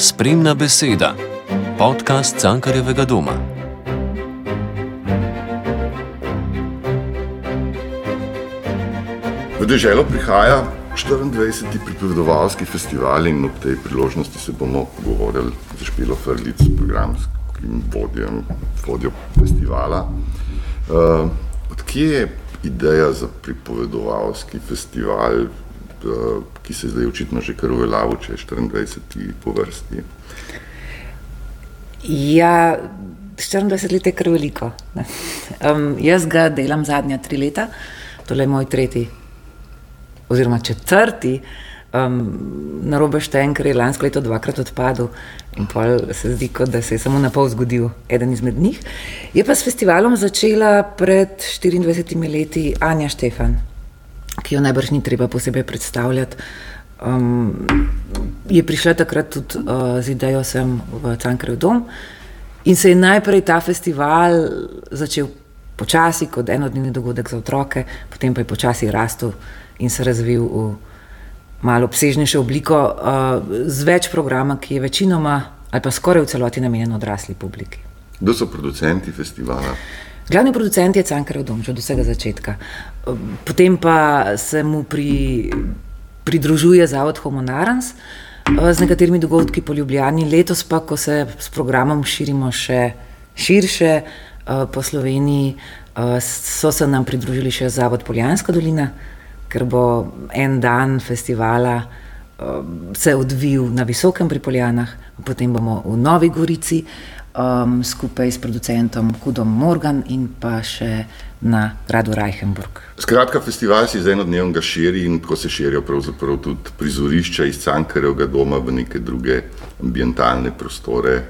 Spremna beseda, podcast Cankarjevega doma. V deželo prihaja 24. pripovedovalski festival in ob tej priložnosti se bomo pogovorili z Špilo Frlic, programskim vodjem, vodjo festivala. Uh, odkje je ideja za pripovedovalski festival, ki se zdaj očitno že kar uveljavlja, če je 24. po vrsti? Ja, 24 let je kar veliko. Um, jaz ga delam zadnja tri leta, tole je moj tretji, oziroma četrti. Um, na robe štejem, ker je lansko leto dvakrat odpadel in pa se zdi, kot da se je samo na pol zgodil eden izmed njih. Je pa s festivalom začela pred 24 leti Anja Štefan, ki jo najbrž ni treba posebej predstavljati. Um, je prišla takrat tudi uh, z idejo sem v Cankarjev dom in se je najprej ta festival začel počasi kot enodnevni dogodek za otroke, potem pa je počasi rastel in se razvil v malo obsežnejšo obliko, uh, z več programa, ki je večinoma ali pa skoraj v celoti namenjen odrasli publiki. Kdo so producenti festivala? Glavni producent je Cankarjev dom, že od vsega začetka. Potem pa se mu pri, pridružuje Zavod Homonarans z nekaterimi dogodki po Ljubljani. Letos pa, ko se s programom širimo še širše po Sloveniji, so se nam pridružili še Zavod Poljanska dolina, ker bo en dan festivala se odvil na Visokem pri Poljanah, potem bomo v Novi Gorici um, skupaj s producentom Hudom Morgan in pa še na gradu Reichenburg. Skratka, festival si za eno dnevno širi in ko se širijo tudi prizorišča iz Cankarjevega doma v neke druge ambientalne prostore.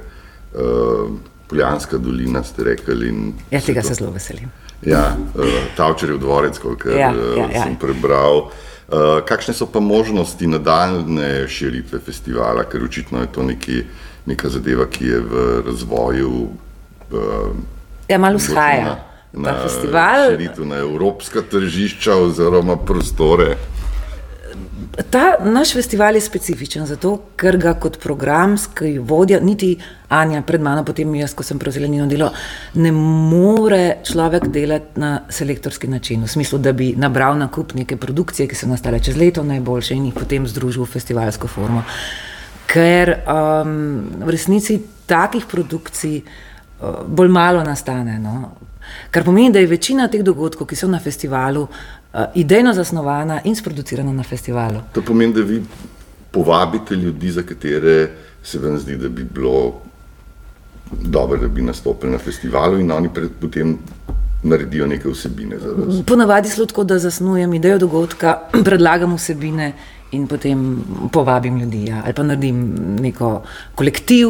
Uh, Poljanska dolina ste rekli. Ja, tega se zelo veselim. Ja, uh, Tavčerjev dvorec, kot ja, ja, ja. sem prebral. Uh, kakšne so pa možnosti nadaljne širitve festivala, ker očitno je to neki, neka zadeva, ki je v razvoju. Uh, ja, malo vzhaja. Na, na festival. Širitev na evropska tržišča oziroma prostore. Ta naš festival je specifičen, zato ker ga kot programski vodja, niti Anja pred mano, potem jaz, ko sem prevzela njeno delo, ne more človek delati na selektorski način, v smislu, da bi nabral na kup neke produkcije, ki so nastale čez leto najboljše in jih potem združil v festivalsko formo. Ker um, v resnici takih produkcij uh, bolj malo nastane. No? Kar pomeni, da je večina teh dogodkov, ki so na festivalu, idejno zasnovana in sproducirana na festivalu. To pomeni, da vi povabite ljudi, za katere se vam zdi, da bi bilo dobro, da bi nastopili na festivalu, in oni potem naredijo neke vsebine za vas. Ponavadi je tako, da zasnujem idejo dogodka, predlagam vsebine in potem povabim ljudi. Ja. Ali pa naredim neko kolektiv,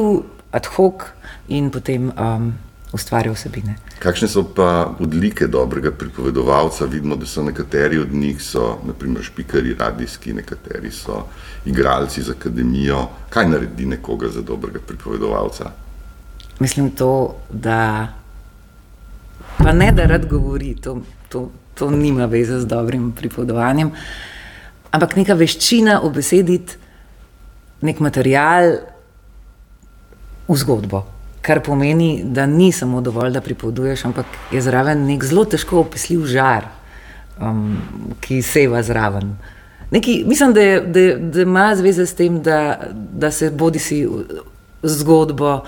ad hoc in potem. Um, ustvarja vsebine. Kakšne so pa odlike dobrega pripovedovalca? Vidimo, da so nekateri od njih, so, naprimer, špikari, radijski, nekateri so igralci z akademijo. Kaj naredi nekoga za dobrega pripovedovalca? Mislim to, da pa ne da rad govori, to, to, to nima veze z dobrim pripovedovanjem, ampak neka veščina obesediti nek material v zgodbo. Kar pomeni, da ni samo dovolj, da pripoveduješ, ampak je zraven nek zelo težko opisljiv žar, um, ki seva zraven. Neki, mislim, da, je, da, da ima zveze s tem, da, da se bodi si zgodbo,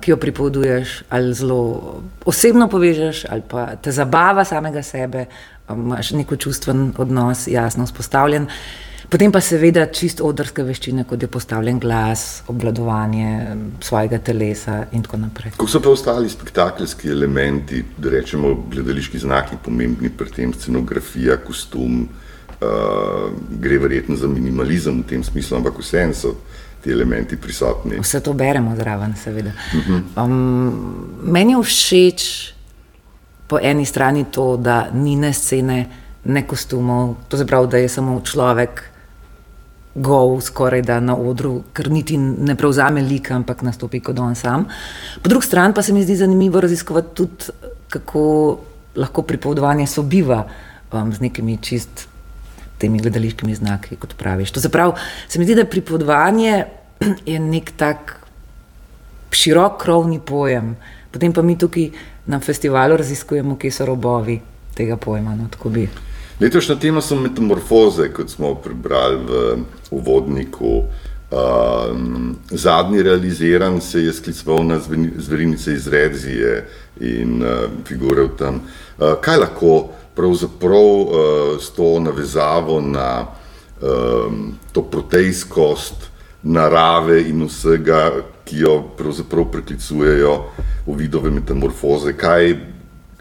ki jo pripoveduješ, ali zelo osebno povežeš, ali pa te zabava samega sebe, imaš neko čustven odnos, jasno vzpostavljen. Potem pa seveda čist odrske veščine, kot je postavljen glas, obvladovanje svojega telesa in tako naprej. Kako so pa ostali spektakularski elementi, da rečemo gledališki znaki, pomembni pri tem, scenografija, kostum, uh, gre verjetno za minimalizem v tem smislu, ampak vseeno so ti elementi prisotni. Vse to beremo zraven, seveda. Uh -huh. um, meni je všeč po eni strani to, da ni ne scene, ne kostumov, to se pravi, da je samo človek gov, skoraj da na odru, ker niti ne prevzame lika, ampak nastopi kot on sam. Po drugi strani pa se mi zdi zanimivo raziskovati tudi, kako lahko pripovedovanje sobiva um, z nekimi čist temi gledališkimi znaki, kot praviš. To se pravi, se mi zdi, da pripovedovanje je nek tak širok krovni pojem. Potem pa mi tukaj na festivalu raziskujemo, kje so robovi tega pojma. No, Letošnja tema so metamorfoze, kot smo prebrali v uvodniku. Um, zadnji realiziran se je skliceval na zverinice iz Redzije in uh, figure v tem. Uh, kaj lahko pravzaprav uh, s to navezavo na um, to protejskost narave in vsega, ki jo pravzaprav preklicujejo v vidove metamorfoze, kaj,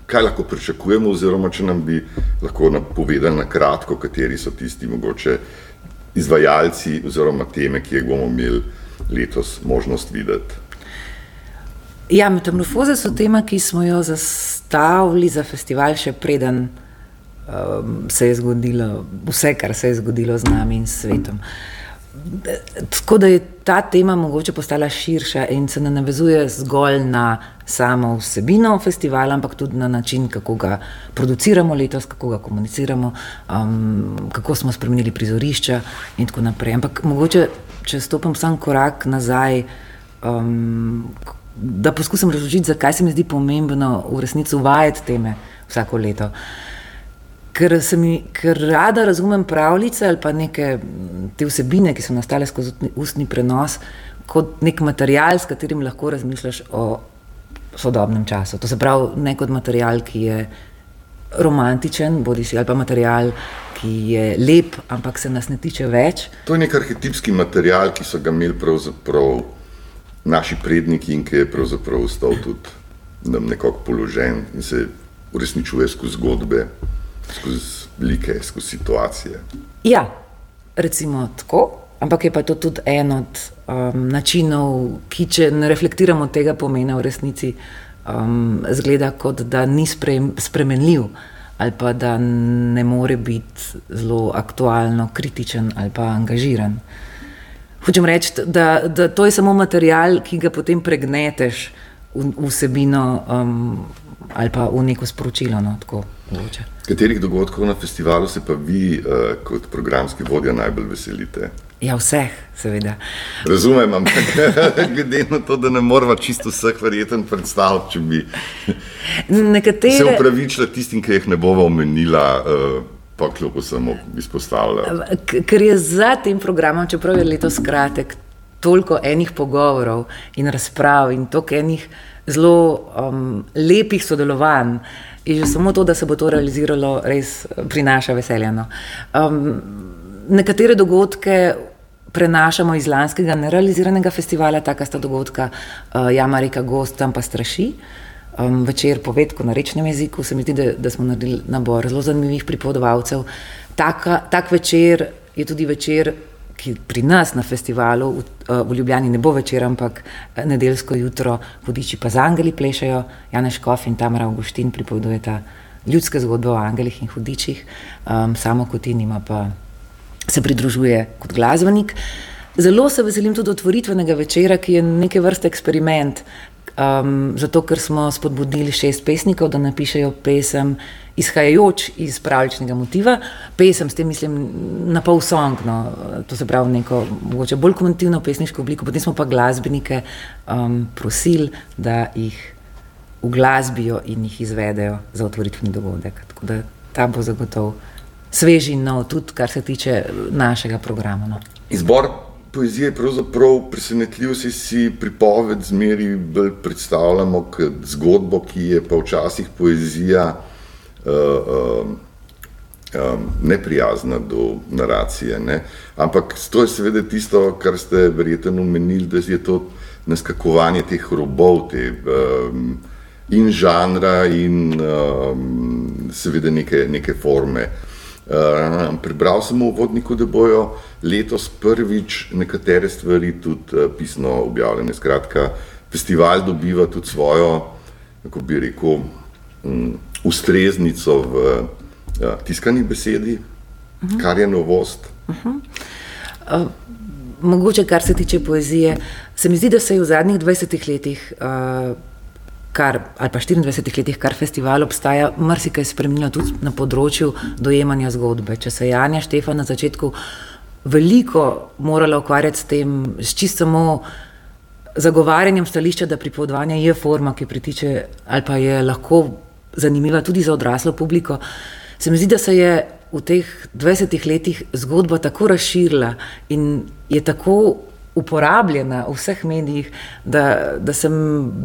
kaj lahko pričakujemo, oziroma če nam bi lahko povedali na kratko, kateri so tisti mogoče izvajalci oziroma teme, ki jih bomo imeli letos možnost videti. Ja, metamorfoze so tema, ki smo jo zastavili za festival še preden um, se je zgodilo vse, kar se je zgodilo z nami in svetom. Tako da je ta tema mogoče postala širša in se ne navezuje zgolj na samo vsebino festivala, ampak tudi na način, kako ga produciramo letos, kako ga komuniciramo, um, kako smo spremenili prizorišča in tako naprej. Ampak mogoče, če stopim sam korak nazaj, um, da poskusim razložiti, zakaj se mi zdi pomembno v resnici uvajati teme vsako leto. Uh, ker, mi, ker rada razumem pravljice ali pa neke te vsebine, ki so nastale skozi ustni prenos, kot nek material, s katerim lahko razmišljaš o sodobnem času. To se pravi, ne kot material, ki je romantičen, bodi si ali pa material. Ki je lep, ampak se nas ne tiče več. To je nek arhetipski material, ki so ga imeli pravzaprav naši predniki in ki je pravzaprav ostal tudi nam nekako položen in se uresničuje skozi zgodbe skozi slike, skozi situacije. Ja, recimo tako. Ampak je pa to tudi en od um, načinov, ki, če ne reflektiramo tega pomena, v resnici um, zgleda kot da ni spremenljiv ali pa da ne more biti zelo aktualno, kritičen ali pa angažiran. Hočem reči, da, da to je samo material, ki ga potem pregneteš v vsebino um, ali pa v neko sporočilo. No, tako, Katerih dogodkov na festivalu se pa vi, uh, kot programski vodja, najbolj veselite? Ja, vseh, seveda. Razumem, ampak glede na to, da ne moramo čisto vseh verjeten predstavljati, če bi Nekatere... se upravičila tistim, ki jih ne bomo omenila. Uh, Pa kljub vsemu izpostavljam. Ker je za tem programom, čeprav je letos kratek, toliko enih pogovorov in razprav in toliko enih zelo um, lepih sodelovanj. In že samo to, da se bo to realiziralo, res eh, prinaša veselje. No. Um, nekatere dogodke prenašamo iz lanskega nerealiziranega festivala, taka sta dogodka uh, Jama reka Gost, tam pa straši. Um, večer povedko na rečnem jeziku, se mi zdi, da, da smo naredili nabor zelo zanimivih pripovedovalcev. Tak večer je tudi večer ki pri nas na festivalu v, eh, v Ljubljani ne bo večer, ampak eh, nedeljsko jutro, vodiči pa z angeli plešajo, Janeš Kof in Tamara Augustin pripovedujeta ljudske zgodbe o angelih in hudičih, um, samo kot in ima pa se pridružuje kot glasbenik. Zelo se veselim tudi otvoritvenega večera, ki je neke vrste eksperiment, um, zato ker smo spodbudili šest pesnikov, da napišejo pesem izhajajoč iz pravičnega motiva, pesem s tem mislim na pol song, no, to se pravi neko mogoče bolj komentivno pesniško obliko, potem smo pa glasbenike um, prosili, da jih uglasbijo in jih izvedejo za otvoritveni dogodek. Tako da ta bo zagotovo svež in nov, tudi kar se tiče našega programa. No. Izbor poezije je pravzaprav presenetljiv, si, si pripoved zmeri bolj predstavljamo kot zgodbo, ki je pa včasih poezija uh, um, neprijazna do naracije. Ne? Ampak to je seveda tisto, kar ste verjetno omenili, da je to naskakovanje teh robov, te, um, in žanra, in um, seveda neke, neke forme. Uh, prebral sem v vodniku, da bojo letos prvič nekatere stvari tudi uh, pisno objavljene. Skratka, festival dobiva tudi svojo, kako bi rekel, um, ustreznico v ja, tiskani besedi, uh -huh. kar je novost. Uh -huh. uh, mogoče, kar se tiče poezije, se mi zdi, da se je v zadnjih 20 letih. Uh, Kar, ali pa 24 letih, kar festival obstaja, marsikaj spremenilo tudi na področju dojemanja zgodbe. Če se Janja Štefan na začetku veliko morala ukvarjati s tem, s čisto samo zagovarjanjem stališča, da pripovedovanje je forma, ki pritiče ali pa je lahko zanimiva tudi za odraslo publiko. Se mi zdi, da se je v teh 20 letih zgodba tako razširila in je tako uporabljena v vseh medijih, da, da, sem,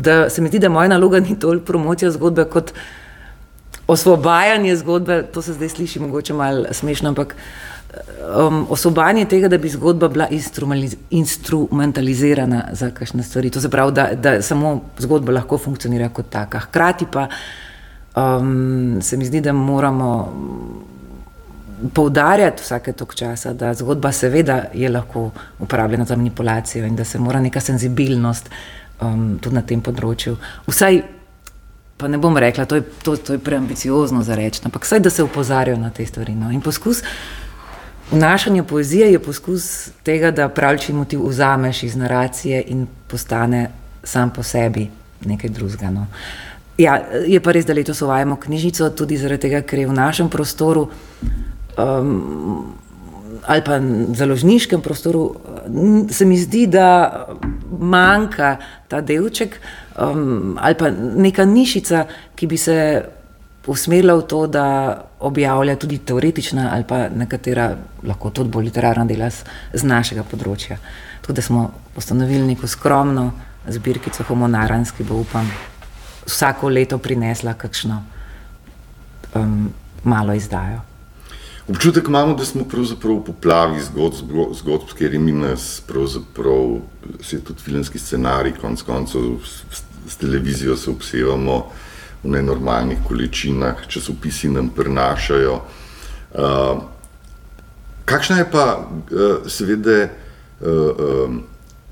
da se mi zdi, da moja naloga ni toliko promocija zgodbe kot osvobajanje zgodbe. To se zdaj sliši mogoče malo smešno, ampak um, osvobajanje tega, da bi zgodba bila instrumentalizirana za kakšne stvari. To se pravi, da, da samo zgodba lahko funkcionira kot taka. Hkrati pa um, se mi zdi, da moramo poudarjati vsake tok časa, da zgodba seveda je lahko uporabljena za manipulacijo in da se mora neka senzibilnost um, tudi na tem področju. Vsaj, pa ne bom rekla, to je, to, to je preambiciozno za reči, ampak vsaj, da se upozarjajo na te stvari. No. In poskus vnašanja poezije je poskus tega, da pravči motiv vzameš iz naracije in postane sam po sebi nekaj drugega. No. Ja, je pa res, da letos uvajamo knjižnico tudi zaradi tega, ker je v našem prostoru um, ali pa založniškem prostoru, se mi zdi, da manjka ta delček um, ali pa neka nišica, ki bi se usmerila v to, da objavlja tudi teoretična ali pa nekatera, lahko tudi bolj literarna dela z, z našega področja. Tako da smo ustanovili neko skromno zbirkico Homonaranski, ki bo upam vsako leto prinesla kakšno um, malo izdajo. Občutek imamo, da smo pravzaprav v poplavi zgodb, zgodb s katerimi nas pravzaprav, se tudi filmski scenarij, konc koncev s, s televizijo se obsevamo v nenormalnih količinah, časopisi nam prenašajo. Uh, kakšna je pa, uh, seveda, uh, um,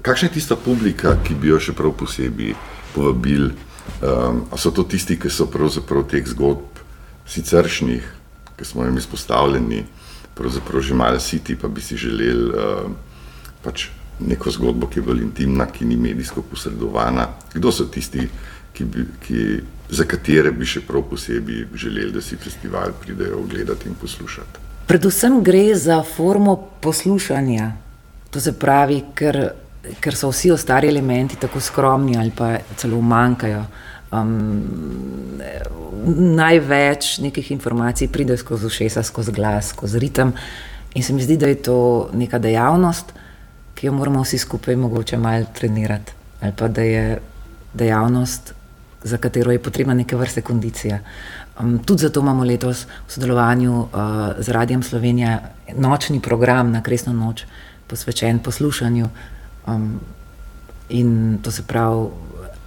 kakšna je tista publika, ki bi jo še prav posebej povabili? Um, so to tisti, ki so pravzaprav teh zgodb siceršnjih ki smo jim izpostavljeni, pravzaprav že malo siti, pa bi si želeli uh, pač neko zgodbo, ki je bolj intimna, ki ni medijsko posredovana. Kdo so tisti, ki bi, ki, za katere bi še prav posebej želeli, da si festival pridejo ogledati in poslušati? Predvsem gre za formo poslušanja. To se pravi, ker, ker so vsi ostali elementi tako skromni ali pa celo manjkajo. Um, največ nekih informacij pride skozi ušesa, skozi glas, skozi ritem. In se mi zdi, da je to neka dejavnost, ki jo moramo vsi skupaj mogoče malo trenirati. Ali pa da je dejavnost, za katero je potrebna neke vrste kondicija. Um, tudi zato imamo letos v sodelovanju uh, z Radijem Slovenija nočni program na Kresno noč, posvečen poslušanju. Um, in to se pravi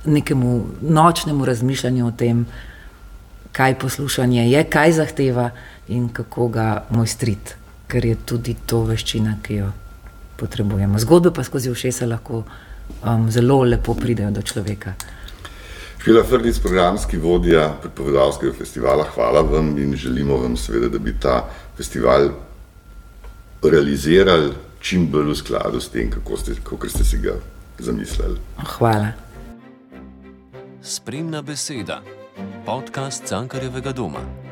nekemu nočnemu razmišljanju o tem, kaj poslušanje je, kaj zahteva in kako ga mojstriti, ker je tudi to veščina, ki jo potrebujemo. Zgodbe pa skozi ušesa lahko um, zelo lepo pridejo do človeka. Špila Frdic, programski vodja pripovedalskega festivala, hvala vam in želimo vam seveda, da bi ta festival realizirali čim bolj v skladu s tem, kako ste, kako ste si ga zamislili. Hvala. Spremna beseda, podcast Cankarjevega doma.